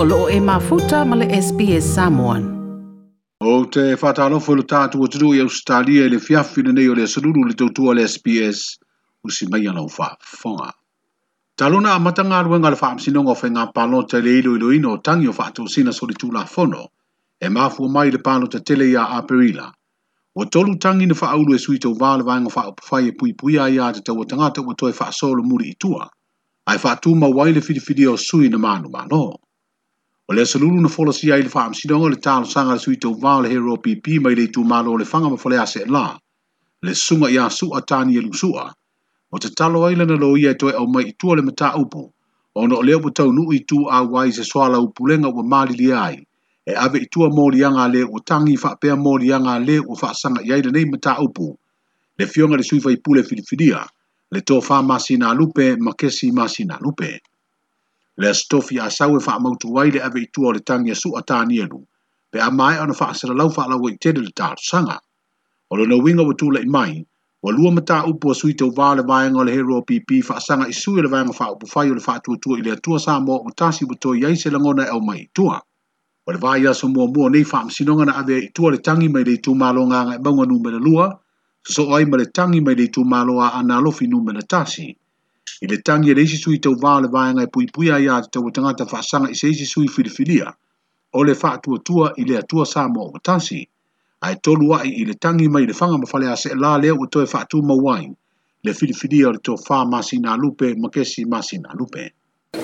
o loo e mafuta male SPS Samoan. O te whātalo fulu tātua tiru i Australia i fiafi fiafina nei le saruru le tautua le SPS usi mai ala ufa fonga. Taluna a matanga ruenga le whaamsinonga fe ngā palo te le ilo ilo ino tangi o whaato sina soli tula fono e mafu mai le palo te tele ia a perila. O tolu tangi na whaaulu e sui tau vāle vāinga wha upuwhai e pui pui ia te tau atangata o toi wha muri i tua. Ai wha tū le fidi fidi o sui na manu mānoa o le asalulu na folasia i le faamasinoga o le talosaga le suitouvā o le hero pp mai le itumālo malo le fanga faga ma la. le susuga iā suʻa taniielusuʻa o tatalo ai lana lo ia e au mai itua le mataupu ona o lea ua taunuu i tuāuā i se soala upulega ua malilia ai e ave itua moliaga a lē ua tagi faapea moliaga a lē ua faasaga i ai lenei mataupu le fioga i le suifaipule filifidia. le tofā masinalupe ma kesi lupe le astofi a sau e faa mautu wai le ave itua le tangi a su a tani anu, pe a mai ana faa sara lau faa lau e tere le tātu sanga. O le winga watu le imai, wa lua mata upo a sui tau vāle vāenga le hero pipi faa sanga i sui le vāenga faa upu fai o le faa tuatua i le atua sā mō o tasi buto i aise langona e au mai itua. Wa le vāi aso mua mua nei faa msinonga na ave itua le tangi mai le itu mālo ngā ngai e maunga nume le lua, so ai ma le tangi mai le itu mālo a nu me le tasi i le tagi e le isi sui tauvā le vaega e puipuia ia te taua tagata faasaga i se isi sui filifilia o le faatuatua i le atua sa mo o matasi ae tolu aʻi i le tagi mai le faga ma faleaseʻelā lea ua toe faatumau ai le filifilia o le tofā masinalupe ma kesi masinalupe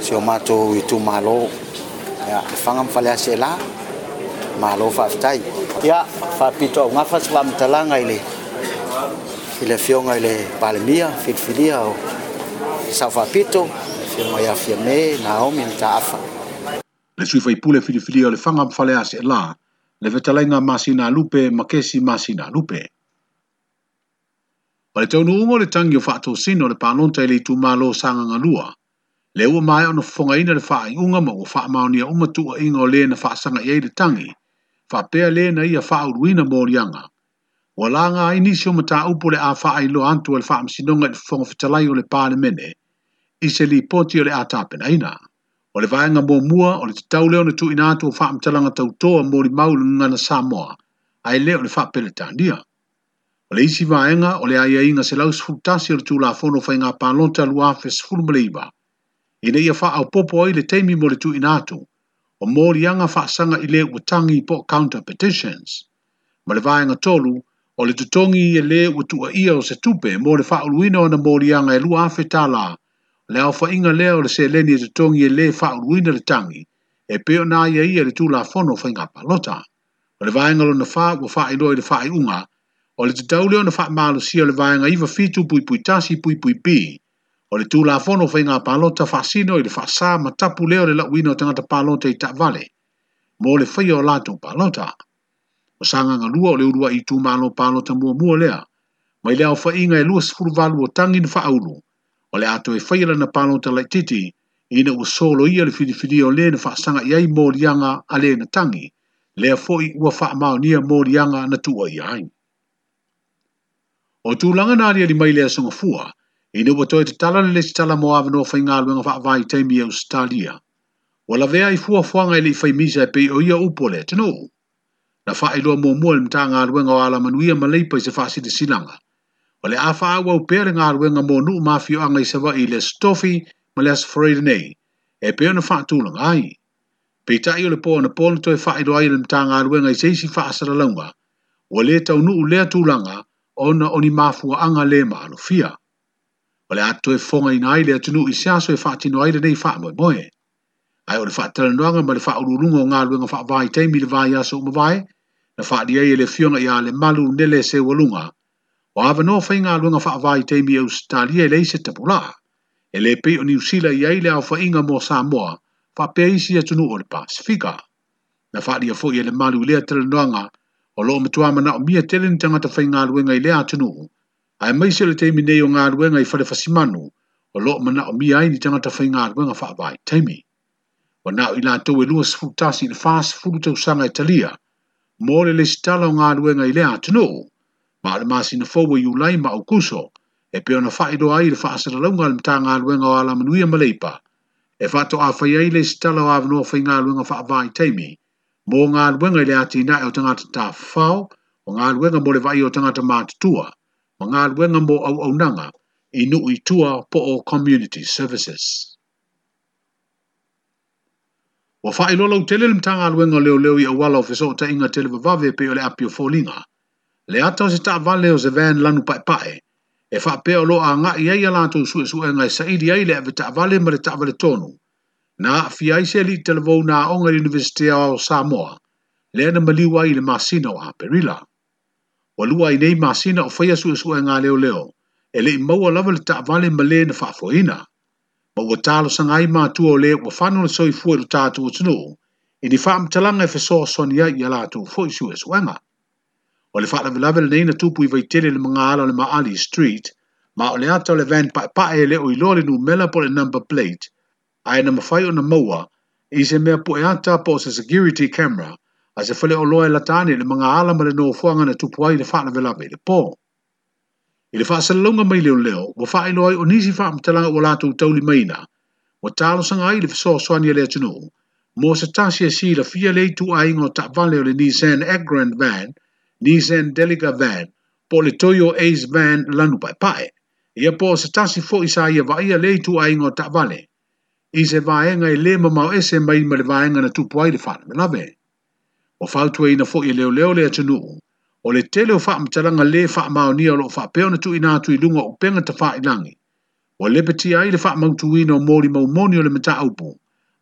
sio matou i tumālō le faga ma faleaseʻelā malo faafetai ia faapito augafa se faamatalaga i le fioga i le palemia filifilia o sa pito fi mai afia me na o mi ta le sui fai pule fili fili le fanga mfale ase la le vetalenga masina lupe makesi masina lupe o le taunu ungo le tangi o fato sino le panonta ili tu malo sanga ngalua le ua mai ono fonga ina le faa inga ma ua faa maonia umatua inga o le na fa sanga iei le tangi fa pe le na ia faa uruina mo lianga Walanga inisio mata upo le a fa faa ilo antu al faa msinonga ili fonga fitalai o le pale i se li poti o le a tāpena ina. O le vāenga mō mua o le te tau leo na tu ina atu o whaamtalanga tau toa mō li maulu na Samoa, a e o le whaapele tāndia. O le isi vāenga o le aia inga se lau sfutasi o le tū la fono whai ngā pālonta luafe sfuru maleiba. I ne ia wha au popo ai le teimi mō le tu ina atu, o mō li anga whaasanga i le utangi po counter petitions. Ma le vāenga tolu, o le tutongi i e le tua ia o se tupe mo le whaaluina o na mō li anga e luafe tālaa, le au fa'inga lea o le se leni e tongi e le fa'uruina le tangi, e peo na ia ia le tū la fono fa'i palota. O le vāinga lo na fa'a wa fa'i loa le fa'i unga, o le tatau leo na fa'a malo si o le vāinga iwa fitu pui pui tasi pui pui pi, o le tū la fono fa'i palota fa'a sino i le fa'a sā matapu leo le lakuina o tangata palota i ta vale, mo le fa'i o lato palota. O sanga ngā lua o le urua i tū malo palota mua mua lea, mai lea o fa'i ngā e lua sifuru valu o tangin fa'a ulu, o le ato e whaira na pano te lai titi, i na usolo ia le whiriwhiri o le na whaasanga iai mō rianga a le na tangi, lea fōi ua wha amau nia mō na tua i ai. O tūlanga nāria li mai lea sunga fua, i na watoe te tala na lesi tala mō awa no whai ngālu wha avai teimi e Australia. O la vea i fua fuanga i li whai misa e pei o ia upo le, tino? Na wha i loa mō mua le mta ngālu inga o ala manuia ma leipa i se wha si te silanga. Wale le afa awa upea le ngāruenga mō nuu mafio anga i sewa i le stofi ma le asafreida nei, e pēo na whaatū la ngāi. Pei tai o le pō na pōna toi whae i le mta ngāruenga i seisi whaasara launga, Wale le tau nuu lea tūlanga o na oni mafua anga le maa lo fia. O le ato fonga i ngāi le atunu i seaso e whaati noa i le nei whaamu e moe. Ai o le whaatara noanga ma le whaarurunga o ngāruenga vai teimi le vāi aso umavai, na di e le fionga i a le malu nele se walunga, o hawa noa whai ngā luanga wha awai te mi Australia e leise te pula, e le pe o New Zealand i aile au whainga mo Samoa, wha pe eisi e tunu o le Pasifika. Na wha lia fwoi e le malu lea tele noanga, o loo matua mana o mia tele ni tangata whai ngā luanga i lea tunu, a e se le teimi nei o ngā luanga i whare whasimanu, o loo mana o mia ai ni tangata whai ngā luanga wha awai te mi. O nao i lantou e lua sifutasi na whaas furu tau sanga i talia, mo le le sitala o ngā luanga i lea tunu, ma le masina fou e iulai ma aukuso e pe ona faailoa ai e i le faasalalauga a le matagaluega o alamanuia ma leipa e faatoʻafai ai le sitala o avanoa faigaluega faavaitaimi mo galuega i le atinaʻe o tagata fao. o galuega mo le vai o tangata tagata matutua ma galuega mo au auaunaga i nuu itua po o community services ua faailoa lautele le matagaluega leoleo i auala o fesootaʻiga televavave pei o le apio folinga le ata o se ta vale o se vean lanu pae pae, e wha pe o lo a ngai ei ala atu su e su e ngai saidi ei le ave ta vale ma le ta vale tonu. Na fi aise li te levou na onga universite o Samoa, le ana maliwa i le masina o a perila. O lua i nei masina o whaia su e su e ngai leo leo, e le i maua lava le ta vale ma le na wha foina. Ma ua talo sa ngai mātua o le ua whanu le soi fuero tātua tunu, i ni wha amtalanga e fesoa sonia i ala atu fuisu e su e ngai. o le faalavelave lenei na tupu i vaitele le magaala o le maali street ma o le ata o le van paʻepaʻe e leo o loa le numela po le number plate ae na mafai ona maua i se mea po e ata po o se security camera a se fale o loa e lata ani le magaala ma le nofoaga na tupu ai i le faalavelave i le pō i le faasalalauga mai leoleo ua faailoa ai o nisi faamatalaga ua latou taulimaina ua talosaga ai le fesoasoani e le atunuu mo se tasi e silafia le ai aiga o taʻavale o le nissan agrand van Nissan Delica van, po le Toyo Ace van lanu pai pai. Ia po se tasi fo isa ia va ia le tu ai ngota vale. I se vaenga i le ma mau ese mai ma le vaenga na tupu ai le whana me lawe. O fautu e ina fo i leo leo lea tunu. O le tele o wha mtalanga le wha mau ni o lo wha peo na tu ina tu i lunga o penga ta wha i langi. O le peti ai le wha mau tu ina o mori mau moni o le mta aupu.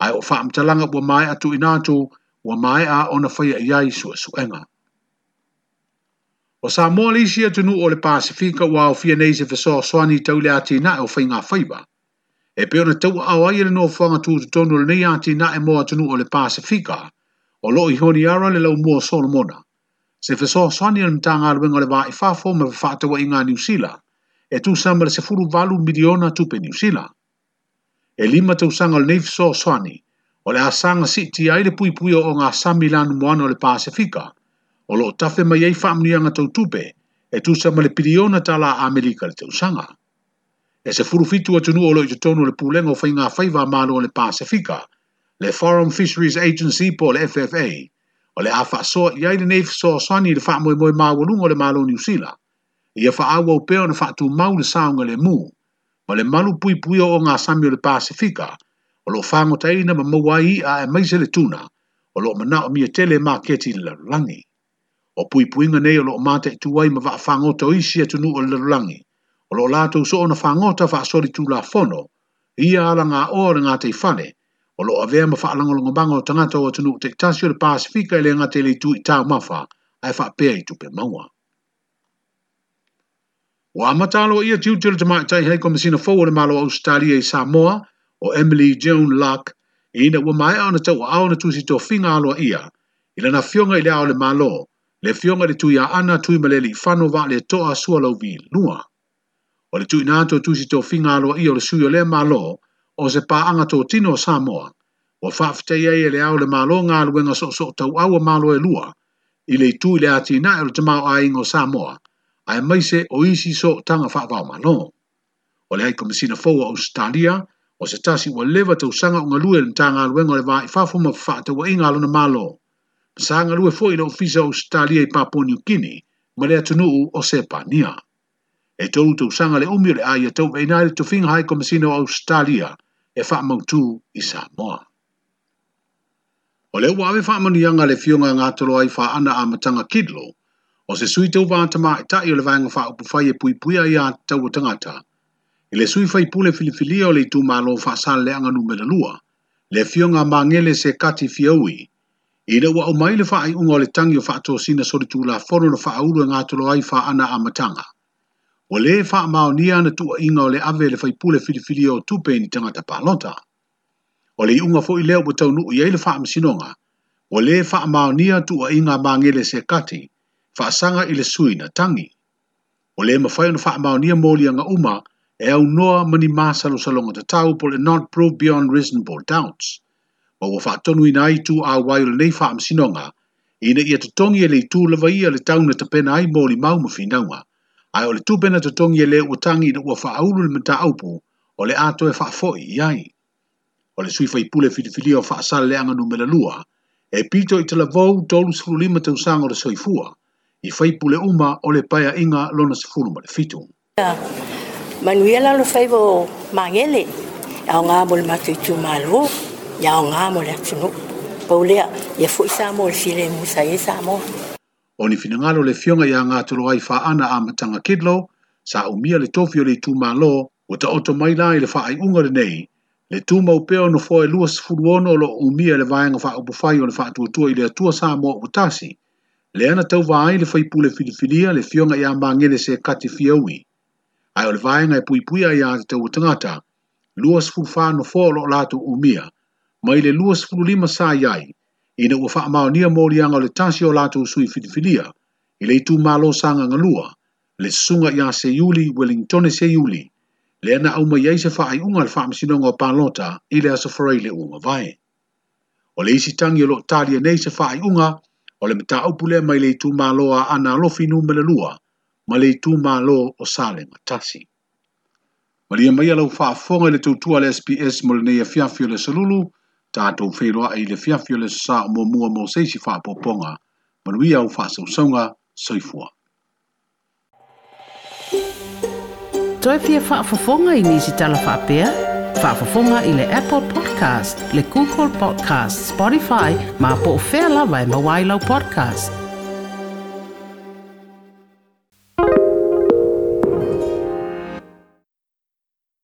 Ai o wha mtalanga ua mai atu ina tu ua mai a ona whaia i ai sua suenga. Su O sa mō lisi atu nu o le Pasifika wā o fia neise fa soa soani tau le ati na e o whainga whaiba. E peona tau au ai le noa whanga tū te tonu le nei ati na e mo atu nu o le Pasifika o lo i honi ara le lau mua solomona. Se fa soa soani le mta ngā rwenga le vaa i whafo me pa whātawa i New Zealand e tū samara se furu valu miliona tupe New Zealand. E lima tau sanga le neifiso soani o le asanga siti ai le pui pui o ngā samilanu moana o le Pasifika o lo tafe mai ei whaamnianga tau tupe e tu sa male piriona tala Amerika le teusanga. E se furufitu atu nu o lo i tonu le pūlenga o whainga whaiva mālo le Pasifika, le Foreign Fisheries Agency po le FFA, o le awha soa i aile neif so swani le wha moe moe mawalunga le mālo New Zealand, i a wha awa o na whaatu mau le saunga le mu, ma le malu pui pui o ngā samio le Pasifika, o lo whangotaina ma mawai a e maise le tuna, o lo mana o mia tele mā keti le langi o pui puinga nei o lo mate tu wai ma va fango to isi atu nu o lalangi. O lo lato so ona fango ta va sori tu la fono. Ia ala ngā ora ngā te fane. O lo avea ma fa langolongo bango tangata o atu nu te tasio le pasifika ele ngā te le tu i tā mawha ai fa pēi tu pe maua. O amatalo ia tiutila te mai tai hei komisina fau o le malo Australia i Samoa o Emily Joan Luck i ina ua mai au na tau au na tusi to finga alo ia. Ila na fionga ili au le malo le fionga le tui a ana tui ma le li fano wa le toa sua lau vi lua. O le tui nato tu si tō finga alo i o le suyo le malo o se pā anga tō tino o Samoa. O whaafte e le au le malo ngā luenga so so tau au a malo e lua. I le tui le ati na e le tamau a ingo Samoa. A e maise o isi so tanga whaafau malo. O le hai komisina fau o Australia o se tasi wa lewa tau sanga o ngalue le tanga luenga le vaa i whaafuma whaata wa inga alo Malo saaga lue foʻi i le ofisa e o australia i paponiukini ma le atunuu o sepania e tolu tausaga le umi ai e a ia tauveina ai le tofiga high komasina o australia e faamautū i samoa o le ua ave faamanuiaga le fioga gatolo ai faaana a mataga kidlo o se sui tauvā tamaʻitaʻi e o le vaega faaupu fai e puipuia iā taua tagata i le sui faipule filifilia o le anga faasalaleaga lua, le fioga magele se kati fiaui i le ua o mai le faaiʻuga o le tagi o faatosina solitulafono na faaulu e gatolo ai faaana amataga ua lē faamaonia na tuuaʻiga o le ave le faipule filifili o tupe ni tagata palota o le iʻuga foʻi lea ua taunuu i ai le faamasinoga ua lē faamaonia tuuaʻiga magele sekati faasaga i le sui na tagi o lē mafai ona faamaonia moliaga uma e aunoa ma ni masalosaloga tatau po le not proved beyond reasonable doubts o wa whaatonu ina ai tu a wairo nei wha msinonga, ina ia te tongi e le tū lawa ia le tauna te pena ai mōli mau ma whinaunga, ai o le tū pena te tongi e le o tangi na ua whaauru le mta aupu, o le ato e whaafoi i ai. O le sui fai pule whiriwhiri o whaasale leanga numera lua, e pito i te lavou tolu sifuru lima te usanga o le soifua, i fai pule uma o le paya inga lona sifuru ma le fitu. Manuela lo fai vo mangele, au ngā mole matu i tū mālo, yaogamola tunu paulea ia foʻi sa mo le file musa ai e sa mo o ni ngalo le fioga iā gatolo ai ana a mataga kidlo sa umia le tofi o le itumālō ua taoto mai la i le faaiʻuga lenei le tumau pea no foe lua sefulu ono o umia le fa faaupufai o le faatuatua i le atua samo mo tasi le ana tau ai le faipule filifilia le fioga iā magele se kati fiaui ae o le vaega e a iā te taua tagata lua sefulu fanofoa o loo latou umia ma i le lua sefululima sa iai ina ua faamaonia moliaga o le tasi o latou sui filifilia i le itumālosagaga ngalua, le susuga iā se yuli, welingtone se yuli, le ana auma yai se faaiʻuga le faamasinoga o palota i le aso le ua mavae o le isi tagi o loo talia nei se faaiʻuga o le mataupu lea mai le itumālo a ana alofi numele lua ma le itumālo o sale tasi ma lia maia lau faafofoga i le tautua le sps mo lenei afiafi le salulu tātou whiroa e le fiafi o le sā o mua mō seisi whāpoponga, manui au whāsau saunga, soifua. Toi pia whāfafonga i nisi tala whāpea? Whāfafonga i le Apple Podcast, le Google Podcast, Spotify, ma po whea lawa e mawailau podcast.